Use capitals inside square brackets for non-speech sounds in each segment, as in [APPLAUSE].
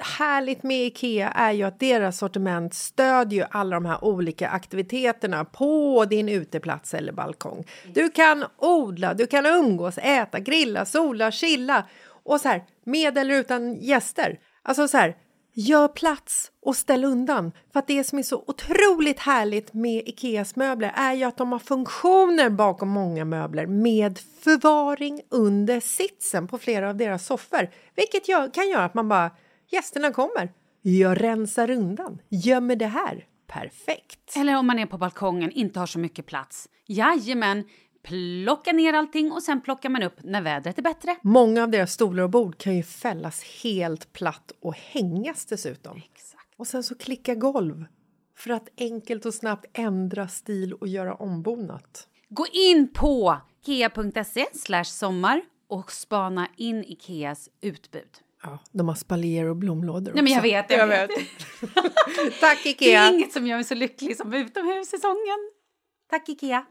härligt med Ikea är ju att deras sortiment stödjer ju alla de här olika aktiviteterna på din uteplats eller balkong. Du kan odla, du kan umgås, äta, grilla, sola, chilla och så här med eller utan gäster. Alltså så här, gör plats och ställ undan. För att det som är så otroligt härligt med Ikeas möbler är ju att de har funktioner bakom många möbler med förvaring under sitsen på flera av deras soffor. Vilket gör, kan göra att man bara, gästerna kommer, jag rensar undan, gömmer det här. Perfekt! Eller om man är på balkongen, inte har så mycket plats. Jajamän, plocka ner allting och sen plockar man upp när vädret är bättre. Många av deras stolar och bord kan ju fällas helt platt och hängas dessutom. Exakt. Och sen så klicka golv för att enkelt och snabbt ändra stil och göra ombonat. Gå in på slash sommar och spana in Ikeas utbud. Ja, de har spaljer och blomlådor Nej, men jag vet, jag vet. [LAUGHS] Tack Det Ikea! är inget som gör mig så lycklig som utomhussäsongen. Tack Ikea.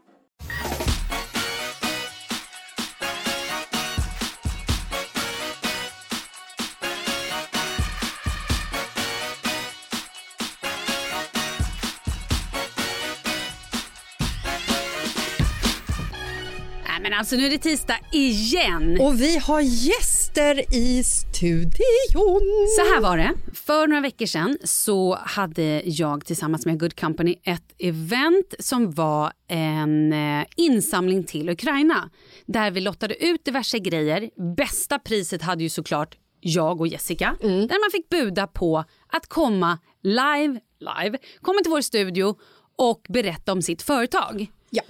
Nej, men alltså nu är det tisdag igen. Och vi har gäster i studion! Så här var det. För några veckor sedan så hade jag tillsammans med Good Company ett event som var en eh, insamling till Ukraina. Där vi lottade ut diverse grejer. Bästa priset hade ju såklart jag och Jessica. Där man fick buda på att komma live, live, komma till vår studio och berätta om sitt företag. Ja.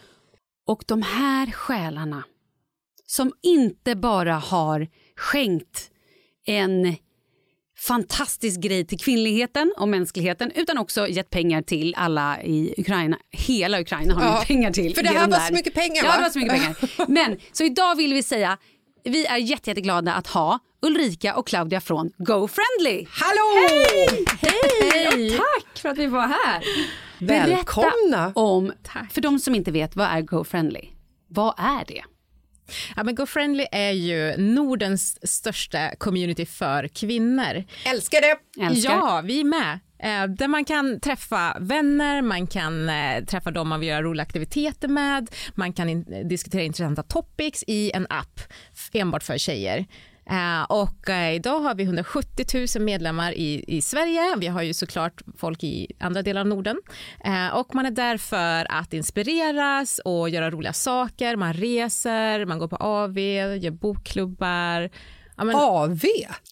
Och de här själarna som inte bara har skänkt en fantastisk grej till kvinnligheten och mänskligheten utan också gett pengar till alla i Ukraina. Hela Ukraina har Ja, ja, pengar till. för det här var där. så mycket pengar, Ja, va? det var så mycket pengar. [LAUGHS] Men så idag vill vi säga vi är jätte, jätteglada att ha Ulrika och Claudia från GoFriendly. Hallå! Hej! Tack för att vi var här. Välkomna! Berätta om, för de som inte vet, vad är GoFriendly? Vad är det? Ja, men GoFriendly är ju Nordens största community för kvinnor. Älskar det! Älskar. Ja, vi är med. Eh, där man kan träffa vänner, man kan eh, träffa dem man vill göra roliga aktiviteter med, man kan in, diskutera intressanta topics i en app enbart för tjejer. Uh, och eh, idag har vi 170 000 medlemmar i, i Sverige. Vi har ju såklart folk i andra delar av Norden. Eh, och man är där för att inspireras och göra roliga saker. Man reser, man går på AV, gör bokklubbar, Ja, men... AV?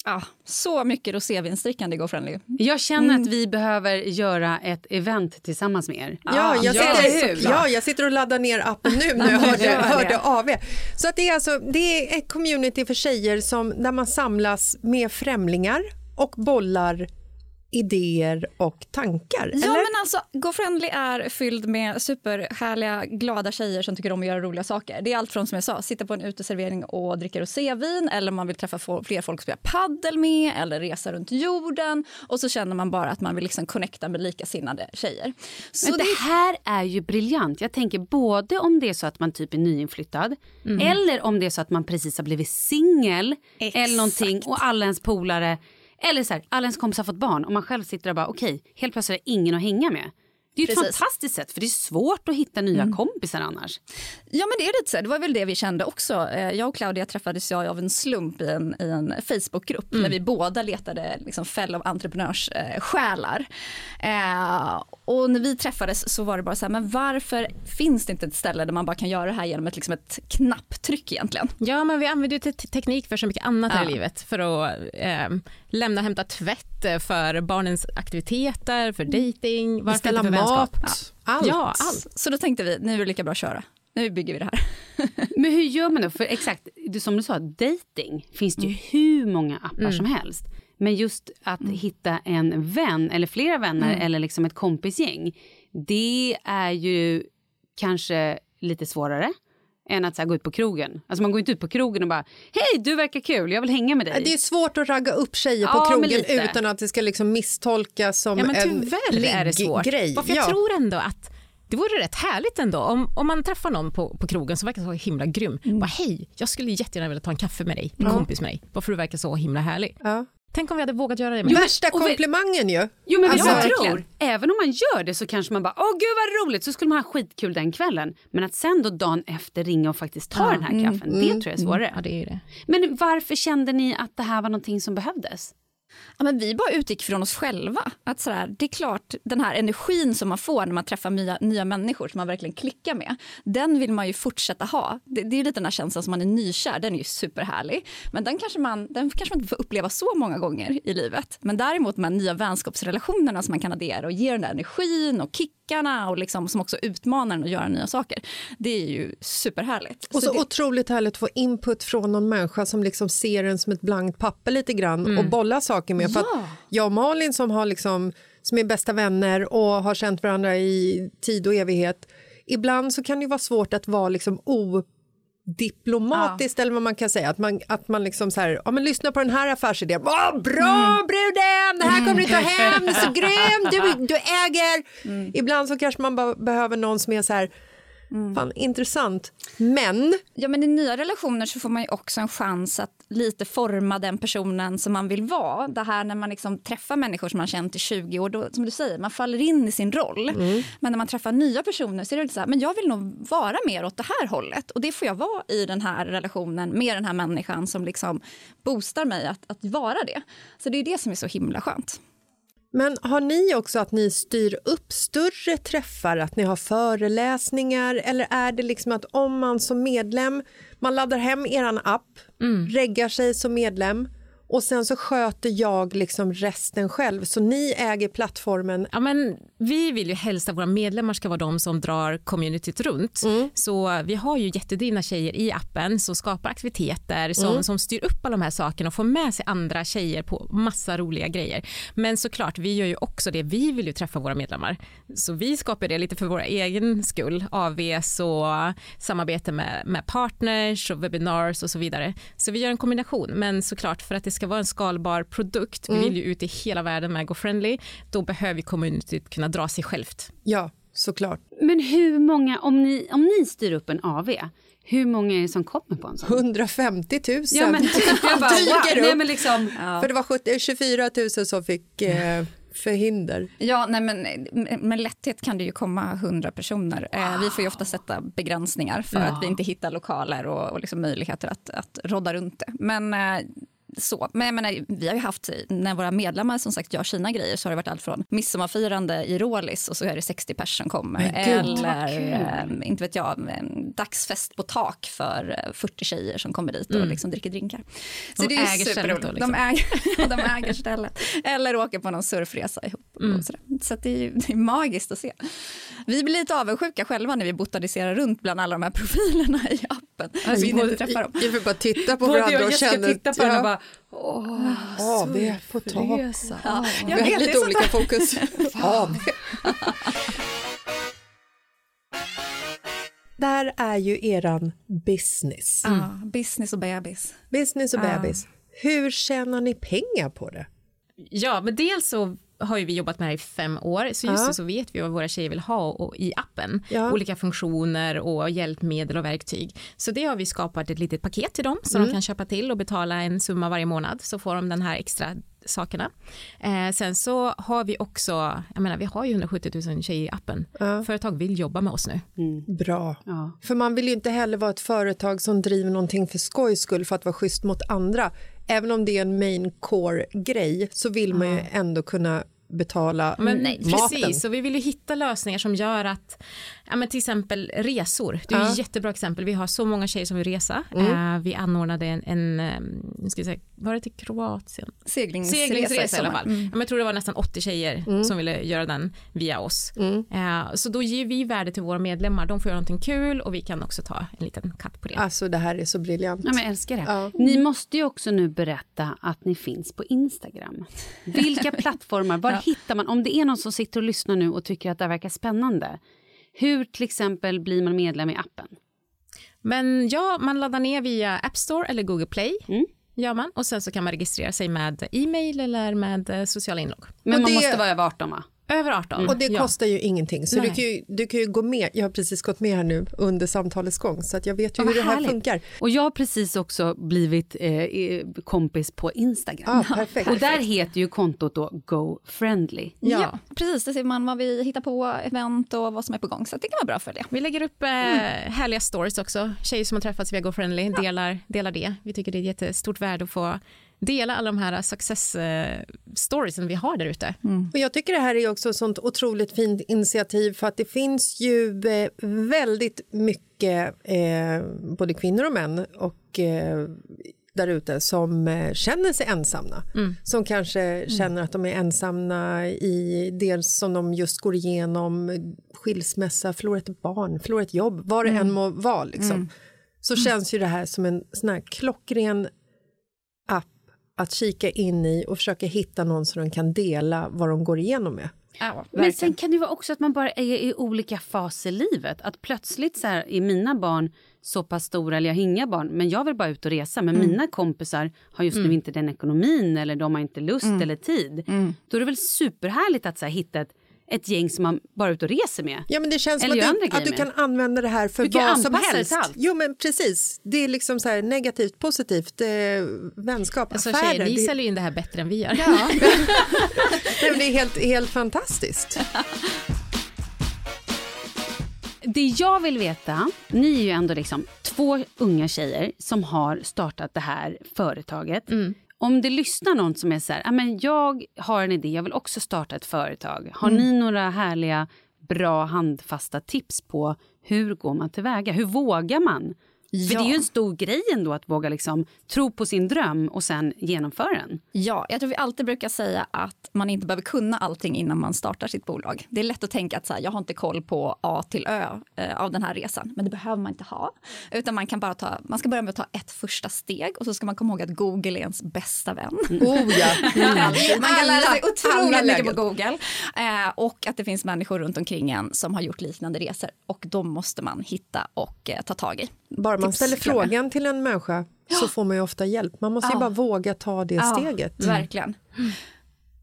Ja, så mycket rosévinsdrickande i GoFriendly. Jag känner mm. att vi behöver göra ett event tillsammans med er. Ja, jag sitter, ja, jag sitter och laddar ner appen nu när jag hörde, hörde AV. Så att det, är alltså, det är ett community för tjejer som, där man samlas med främlingar och bollar idéer och tankar? Ja, eller? men alltså GoFriendly är fylld med superhärliga, glada tjejer som tycker om att göra roliga saker. Det är allt från som jag sa, sitta på en uteservering och dricka rosévin eller man vill träffa fler folk att spela paddel med eller resa runt jorden och så känner man bara att man vill liksom connecta med likasinnade tjejer. Så men det här är ju briljant. Jag tänker både om det är så att man typ är nyinflyttad mm. eller om det är så att man precis har blivit singel eller någonting och alla ens polare eller så här, alla ens kompisar har fått barn och man själv sitter och bara okej, okay, helt plötsligt är ingen att hänga med. Det är ett Precis. fantastiskt sätt, för det är svårt att hitta nya mm. kompisar annars. Ja, men det är lite så. Det var väl det vi kände också. Eh, jag och Claudia träffades jag av en slump i en, i en Facebookgrupp mm. där vi båda letade liksom, fellow entreprenörssjälar. Eh, och när vi träffades så var det bara så här, men varför finns det inte ett ställe där man bara kan göra det här genom ett, liksom ett knapptryck egentligen? Ja, men vi använder ju teknik för så mycket annat ja. här i livet. För att eh, lämna och hämta tvätt, för barnens aktiviteter, för dejting. Beställa mat, ja. allt. Ja, allt. Så då tänkte vi, nu är det lika bra att köra. Nu bygger vi det här. [LAUGHS] Men hur gör man då? För exakt, som du sa, dating finns det ju mm. hur många appar mm. som helst. Men just att mm. hitta en vän eller flera vänner mm. eller liksom ett kompisgäng. Det är ju kanske lite svårare än att så här, gå ut på krogen. Alltså man går inte ut på krogen och bara hej du verkar kul, jag vill hänga med dig. Det är svårt att ragga upp tjejer på krogen utan att det ska liksom misstolkas som ja, men en är det svårt. grej. För jag tror ändå att det vore rätt härligt ändå om, om man träffar någon på, på krogen som verkar så himla grym. Mm. Bara hej, jag skulle jättegärna vilja ta en kaffe med dig, en mm. kompis med dig, varför du verkar så himla härlig. Ja. Tänk om vi hade vågat göra det. Med. Värsta komplimangen ju. Jo men alltså, jag tror, även om man gör det så kanske man bara, åh gud vad roligt, så skulle man ha skitkul den kvällen. Men att sen då dagen efter ringa och faktiskt ta ja. den här mm, kaffen, mm, det tror jag är svårare. Ja, det är det. Men varför kände ni att det här var någonting som behövdes? Ja, men vi bara utgick från oss själva. Att sådär, det är klart, den här energin som man får när man träffar nya, nya människor som man verkligen klickar med, den vill man ju fortsätta ha. Det, det är lite den här känslan som man är nykär, den är ju superhärlig. Men den kanske, man, den kanske man inte får uppleva så många gånger i livet. Men däremot de här nya vänskapsrelationerna som man kan addera och ge den där energin och kicken kickarna och liksom, som också utmanar en att göra nya saker. Det är ju superhärligt. Och så, så det... otroligt härligt att få input från någon människa som liksom ser en som ett blankt papper lite grann mm. och bollar saker med. För ja. jag och Malin som, har liksom, som är bästa vänner och har känt varandra i tid och evighet. Ibland så kan det vara svårt att vara liksom diplomatiskt ja. eller vad man kan säga. Att man, att man liksom så här, ja men lyssna på den här affärsidén. Åh, bra mm. bruden, det här kommer du ta hem, så [LAUGHS] grym, du, du äger. Mm. Ibland så kanske man bara behöver någon som är så här, Mm. Fan, intressant. Men... Ja, men I nya relationer så får man också en chans att lite forma den personen som man vill vara. Det här när man liksom träffar människor som man känt i 20 år, då, som du säger, man faller in i sin roll. Mm. Men när man träffar nya personer så är det så här, men jag vill nog vara mer åt det här hållet. Och det får jag vara i den här relationen med den här människan som liksom boostar mig att, att vara det. Så det är det som är så himla skönt. Men har ni också att ni styr upp större träffar, att ni har föreläsningar eller är det liksom att om man som medlem, man laddar hem er app, mm. reggar sig som medlem och sen så sköter jag liksom resten själv. Så ni äger plattformen. Ja, men vi vill ju helst att våra medlemmar ska vara de som drar communityt runt. Mm. Så vi har ju jättedrivna tjejer i appen som skapar aktiviteter som, mm. som styr upp alla de här sakerna och får med sig andra tjejer på massa roliga grejer. Men såklart, vi gör ju också det. Vi vill ju träffa våra medlemmar. Så vi skapar det lite för vår egen skull. AVs och samarbete med, med partners och webinars och så vidare. Så vi gör en kombination. Men såklart för att det ska vara en skalbar produkt, mm. vi vill ju ut i hela världen med GoFriendly, då behöver communityt kunna dra sig självt. Ja, såklart. Men hur många, om ni, om ni styr upp en AV, hur många är det som kommer på en sån? 150 000 ja, men, [LAUGHS] jag bara, wow. Nej, men liksom, ja. För det var 70, 24 000 som fick eh, för hinder? Ja, nej, men med lätthet kan det ju komma hundra personer. Eh, vi får ju ofta sätta begränsningar för att vi inte hittar lokaler och, och liksom möjligheter att, att rodda runt det. Men eh, så. Men jag menar, vi har ju haft, när våra medlemmar som sagt gör sina grejer så har det varit allt från midsommarfirande i Rålis och så är det 60 personer som kommer. Eller, eh, inte vet jag, en dagsfest på tak för eh, 40 tjejer som kommer dit och liksom dricker drinkar. Så De det är äger stället då, liksom. De äger, [LAUGHS] de äger stället. Eller åker på någon surfresa ihop. Sådär. Så det, är, det är magiskt att se. Vi blir lite avundsjuka själva när vi botaniserar runt bland alla de här profilerna i appen. Alltså, vi hinner inte träffa dem. Jag vill bara titta på jag varandra och och Jessica känna... tittar på den och bara, åh, Ja, vi är på resa. Ja, Vi har vet, det är lite olika fokus. [LAUGHS] Där är ju eran business. Ja, business och bebis. Business och bebis. Hur tjänar ni pengar på det? Ja, men dels så har ju vi jobbat med det här i fem år, så just Ja. så vet vi vad våra tjejer vill ha och, i appen. Ja. Olika funktioner och hjälpmedel och verktyg. Så det har vi skapat ett litet paket till dem som Mm. de kan köpa till och betala en summa varje månad så får de den här extra sakerna. Eh, sen så har vi också, jag menar vi har ju 170 000 tjejer i appen. Företag vill jobba med oss nu. Bra. Ja. För man vill ju inte heller vara ett företag som driver någonting för skojs skull för att vara schysst mot andra. Även om det är en main core-grej så vill man ju ändå kunna betala Men maten. precis, så vi vill ju hitta lösningar som gör att, ja men till exempel resor, det är Ja. ett jättebra exempel, vi har så många tjejer som vill resa, Mm. eh, vi anordnade en, en eh, ska jag säga, var det till Kroatien? Seglingsresa, Seglingsresa i alla fall. Ja, men jag tror det var nästan 80 tjejer som ville göra den via oss. Eh, så då ger vi värde till våra medlemmar, de får göra någonting kul och vi kan också ta en liten katt på det. Alltså det här är så briljant. Ja, men jag älskar det. Ja. Ni måste ju också nu berätta att ni finns på Instagram. Vilka [LAUGHS] plattformar, var hittar man? Om det är någon som sitter och lyssnar nu och tycker att det här verkar spännande. Hur till exempel blir man medlem i appen? Men ja, man laddar ner via App Store eller Google Play. Mm. Gör man. Och sen så kan man registrera sig med e-mail eller med eh, sociala inlogg. Men Och man det- måste vara över 18 va? Över 18. Och det ja. kostar ju ingenting. Så du kan, ju, du kan ju gå med. Jag har precis gått med här nu under samtalets gång så att jag vet ju Ja, hur det här härligt. funkar. Och jag har precis också blivit eh, kompis på Instagram. Ja, perfekt. [LAUGHS] Och där heter ju kontot då Go Friendly. Ja. Ja. precis. Där ser man vad vi hittar på, event och vad som är på gång. Så det kan vara bra att följa. Vi lägger upp eh, härliga stories också. Tjejer som har träffats via GoFriendly delar, delar det. Vi tycker det är ett jättestort värde att få dela alla de här success eh, storiesen vi har där ute. Och jag tycker det här är också ett sånt otroligt fint initiativ för att det finns ju eh, väldigt mycket eh, både kvinnor och män och eh, där ute som eh, känner sig ensamma. Som kanske känner att de är ensamma i det som de just går igenom, skilsmässa, förlora ett barn, förlora ett jobb, vad det än må vara. Liksom. Så känns ju det här som en sån här klockren att kika in i och försöka hitta någon som de kan dela vad de går igenom med. Ja, Men sen kan det vara också att man bara är i olika faser i livet. Att plötsligt så här, är mina barn så pass stora, eller jag har inga barn, men jag vill bara ut och resa. Men mina kompisar har just nu inte den ekonomin eller de har inte lust eller tid. Då är det väl superhärligt att så här, hitta ett, ett gäng som man bara är ute och reser med. Ja, men det känns som Eller att gör du, att du kan använda det här för Du vad som helst. allt. Jo, men precis. Det är liksom så här negativt, positivt, eh, vänskap, Alltså, affärer. tjejer, ni det, säljer in det här bättre än vi gör. [LAUGHS] Nej, men det är helt, helt fantastiskt. Det jag vill veta, ni är ju ändå liksom två unga tjejer som har startat det här företaget. Om det lyssnar någon som är så här, "Ja, men jag har en idé, jag vill också starta ett företag. Har ni några härliga, bra, handfasta tips på hur går man tillväga? Hur vågar man? För det är ju en stor grej ändå att våga liksom tro på sin dröm och sen genomföra den. Ja, jag tror vi alltid brukar säga att man inte behöver kunna allting innan man startar sitt bolag. Det är lätt att tänka att så här, jag har inte koll på A till Ö eh, av den här resan. Men det behöver man inte ha. Utan man, kan bara ta, man ska börja med att ta ett första steg och så ska man komma ihåg att Google är ens bästa vän. Oh ja. [LAUGHS] Man kan lära sig otroligt mycket på. Google. Eh, och att det finns människor runt omkring en som har gjort liknande resor. Och de måste man hitta och eh, ta tag i. Bara man ställer frågan till en människa så får man ju ofta hjälp. Man måste ju Ja. bara våga ta det Ja, steget. Verkligen.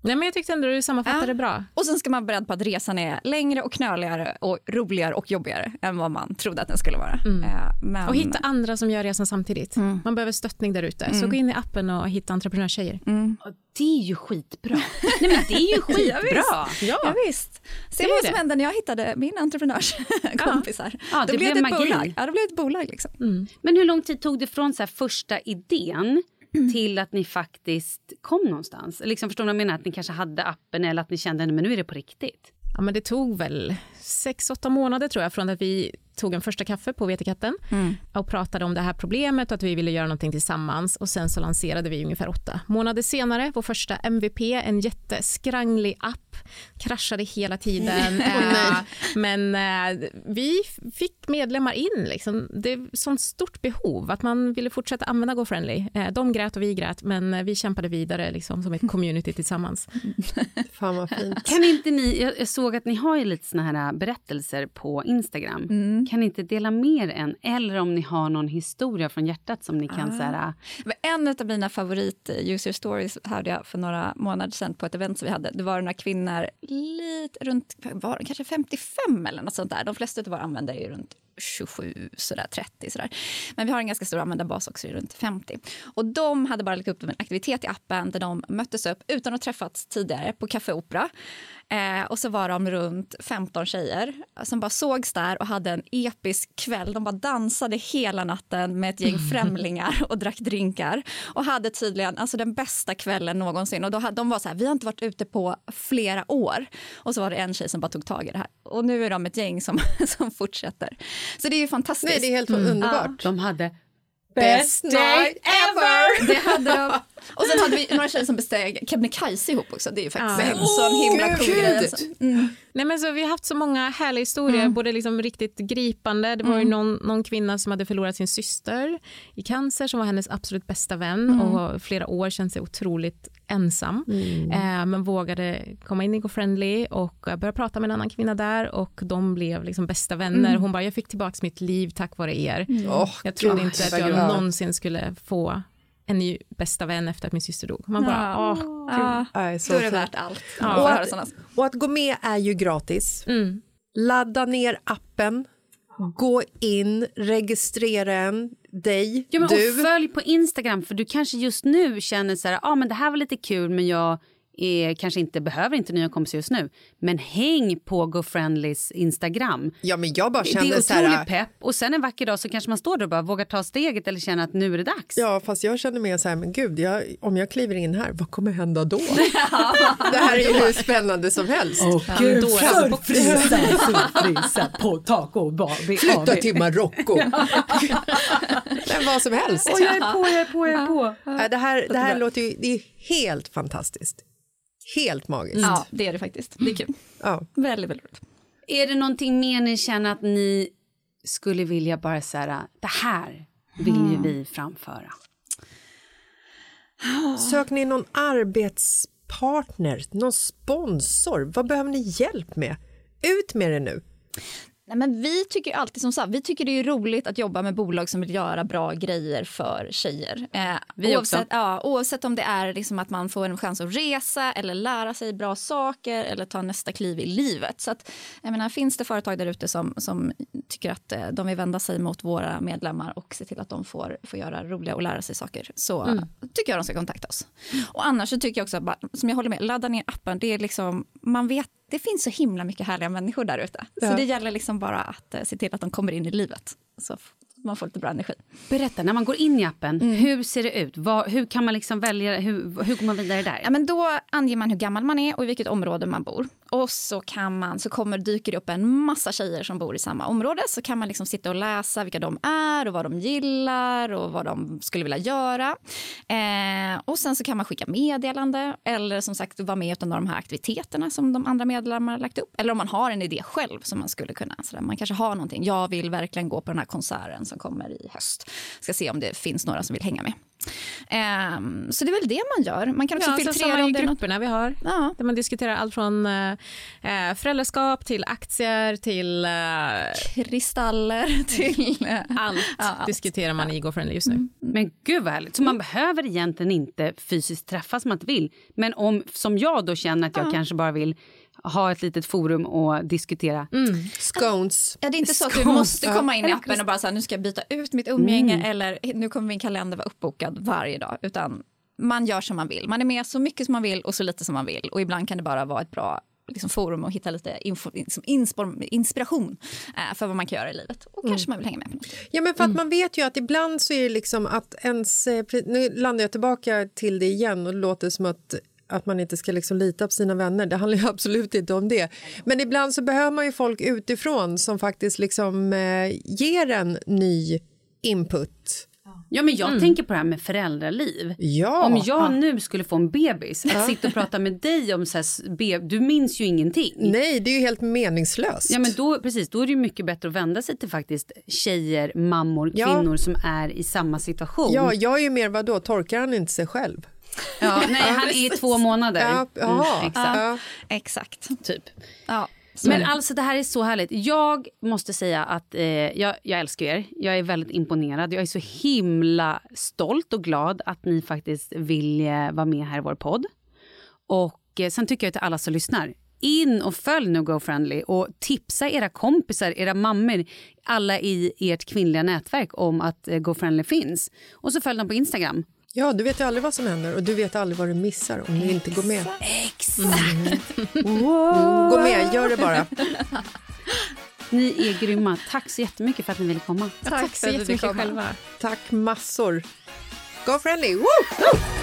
Nej, men jag tyckte ändå du sammanfattade Ja. det bra. Och sen ska man vara beredd på att resan är längre och knöligare och roligare och jobbigare än vad man trodde att den skulle vara. Eh, Men... Och hitta andra som gör resan samtidigt. Man behöver stöttning där ute. Så gå in i appen och hitta entreprenörstjejer. Det är ju skitbra. [LAUGHS] Nej men det är ju skitbra. Ja, visst. Se Det är vad det. som hände när jag hittade min entreprenörskompisar. [LAUGHS] Ja, det Då blev ett magi. bolag. Ja, det blev ett bolag. Liksom. Men hur lång tid tog det från så här första idén till att ni faktiskt kom någonstans? Liksom, förstår du vad jag menar? Att ni kanske hade appen eller att ni kände men nu är det på riktigt. Ja, men det tog väl sex, åtta månader tror jag från att vi tog en första kaffe på Vetekatten och pratade om det här problemet och att vi ville göra någonting tillsammans och sen så lanserade vi ungefär åtta månader senare vår första MVP, en jätteskranglig app, kraschade hela tiden. [LAUGHS] Eh, men eh, vi fick medlemmar in, liksom. det är sånt stort behov att man ville fortsätta använda GoFriendly. Eh, de grät och vi grät men vi kämpade vidare liksom, som ett [LAUGHS] community tillsammans. [LAUGHS] Fan vad fint. Kan inte ni, jag jag såg att ni har ju lite såna här berättelser på Instagram. Kan ni inte dela med er en? Eller om ni har någon historia från hjärtat som ni kan så här, Men en av mina favorit eh, stories hörde jag för några månader sedan på ett event som vi hade. Det var några kvinnor lite runt var, kanske 55 eller något sånt där. De flesta av våra användare är runt 27, sådär 30 sådär. Men vi har en ganska stor användarbas också, runt 50. Och de hade bara lagt upp en aktivitet i appen där de möttes upp utan att träffats tidigare på Café Opera. Eh, och så var de runt 15 tjejer som bara sågs där och hade en episk kväll. De bara dansade hela natten med ett gäng [LAUGHS] främlingar och drack drinkar och hade tydligen alltså, den bästa kvällen någonsin. Och då hade, de var så här, vi har inte varit ute på flera år. Och så var det en tjej som bara tog tag i det här. Och nu är de ett gäng som, [LAUGHS] som fortsätter. Så det är ju fantastiskt. Nej, det är helt underbart. de hade Best night ever! Det hade de. Och sen hade vi några tjejer som besteg Kebnekaise ihop också. Det är ju faktiskt Ja. en sån himla Åh, cool grej. Alltså. Nej, men så vi har haft så många härliga historier, både liksom riktigt gripande. Det var ju någon, någon kvinna som hade förlorat sin syster i cancer som var hennes absolut bästa vän och flera år känt sig otroligt ensam. Eh, men vågade komma in i GoFriendly och eh, börja prata med en annan kvinna där och de blev liksom bästa vänner. Hon bara, jag fick tillbaka mitt liv tack vare er. Åh, Jag trodde gud, inte att jag glad. någonsin skulle få en ny bästa vän efter att min syster dog. Man bara, åh, Ja, Nej, så då är det värt allt. Ja. Och att, och att gå med är ju gratis. mm. Ladda ner appen, gå in, registrera en, dig, Ja, men du. Och följ på Instagram för du kanske just nu känner så här, ah, men det här var lite kul men jag är, kanske inte behöver inte nya kompisar just nu. Men häng på GoFriendlys Instagram. Ja, men jag bara Det kände är så här... pepp och sen en vacker dag så kanske man står där och bara vågar ta steget eller känner att nu är det dags. Ja, fast jag känner mer så här, men gud, jag, om jag kliver in här, vad kommer hända då? [LAUGHS] det här är ju hur spännande som helst. gud, då är det Surfrisa, surfrisa på taco bar. Flytta till Marocko. [LAUGHS] men vad som helst. jag är på, jag är på, jag är på. Det här, det här låter ju det är helt fantastiskt. Helt magiskt. Ja, det är det faktiskt. Det är kul. Ja. Väldigt, väldigt roligt. Är det någonting mer ni känner att ni skulle vilja bara säga det här vill ju vi framföra? Sök ni någon arbetspartner, någon sponsor? Vad behöver ni hjälp med? Ut med det nu. Nej, men vi tycker alltid som sagt, vi tycker det är roligt att jobba med bolag som vill göra bra grejer för tjejer. Eh, Vi oavsett, också. Ja, oavsett om det är liksom att man får en chans att resa eller lära sig bra saker eller ta nästa kliv i livet. Så att, jag menar, finns det företag där ute som, som tycker att eh, de vill vända sig mot våra medlemmar och se till att de får, får göra roliga och lära sig saker så Mm. tycker jag de ska kontakta oss. Och annars så tycker jag också, som jag håller med, ladda ner appen. Det är liksom, man vet det finns så himla mycket härliga människor där ute. Så Ja. det gäller liksom bara att eh, se till att de kommer in i livet. Så man får lite bra energi. Berätta, när man går in i appen, hur ser det ut? Vad, hur kan man liksom välja, hur, hur går man vidare där? Ja, men då anger man hur gammal man är och i vilket område man bor. Och så, kan man, så kommer, dyker det upp en massa tjejer som bor i samma område. Så kan man liksom sitta och läsa vilka de är och vad de gillar och vad de skulle vilja göra. Eh, och sen så kan man skicka meddelande eller som sagt vara med i någon av de här aktiviteterna som de andra medlemmarna lagt upp. Eller om man har en idé själv som man skulle kunna. Så där, man kanske har någonting. Jag vill verkligen gå på den här konserten som kommer i höst. Ska se om det finns några som vill hänga med. Ehm, så det är väl det man gör. Man kan också Ja, filtrera om det är något... grupperna vi har. Ja. Där man diskuterar allt från eh, eh, föräldraskap till aktier till eh, Kristaller [LAUGHS] till... eh, allt Ja, allt. diskuterar man i GoFriendly just nu. Men gud vad härligt. Så man behöver egentligen inte fysiskt träffas om man inte vill. Men om, som jag då känner att jag kanske bara vill ha ett litet forum och diskutera. Scones. Ja, det är inte så att du måste komma in i appen och bara så här, nu ska jag byta ut mitt umgänge eller nu kommer min kalender vara uppbokad varje dag. Utan man gör som man vill. Man är med så mycket som man vill och så lite som man vill. Och ibland kan det bara vara ett bra liksom, forum och hitta lite info, liksom, inspiration eh, för vad man kan göra i livet. Och kanske man vill hänga med på något. Ja, men för att man vet ju att ibland så är det liksom att ens... eh, Nu landar jag tillbaka till det igen och det låter som att att man inte ska liksom lita på sina vänner. Det handlar ju [LAUGHS] absolut inte om det. Men ibland så behöver man ju folk utifrån som faktiskt liksom eh, ger en ny input. Ja, men jag tänker på det här med föräldraliv. Ja. Om jag nu skulle få en bebis, att sitta och prata med dig om så här, du minns ju ingenting. Nej, det är ju helt meningslöst. Ja, men då, precis, då är det ju mycket bättre att vända sig till faktiskt tjejer, mammor, Ja. kvinnor som är i samma situation. Ja, jag är ju mer vad då torkar han inte sig själv? [LAUGHS] Ja, nej, han är i två månader. Ja. Mm, exakt. Ja. Exakt. Typ. Ja, så Men det. alltså det här är så härligt. Jag måste säga att eh, jag, jag älskar er. Jag är väldigt imponerad. Jag är så himla stolt och glad att ni faktiskt vill eh, vara med här i vår podd. Och eh, sen tycker jag till alla som lyssnar. In och följ nu GoFriendly och tipsa era kompisar, era mammor, alla i ert kvinnliga nätverk om att eh, GoFriendly finns. Och så följ dem på Instagram. Ja, du vet ju aldrig vad som händer och du vet aldrig vad du missar om du inte går med. Exakt! Gå med, gör det bara. Ni är grymma. Tack så jättemycket för att ni ville komma. Tack så jättemycket själva. Tack massor. Go friendly! Woo!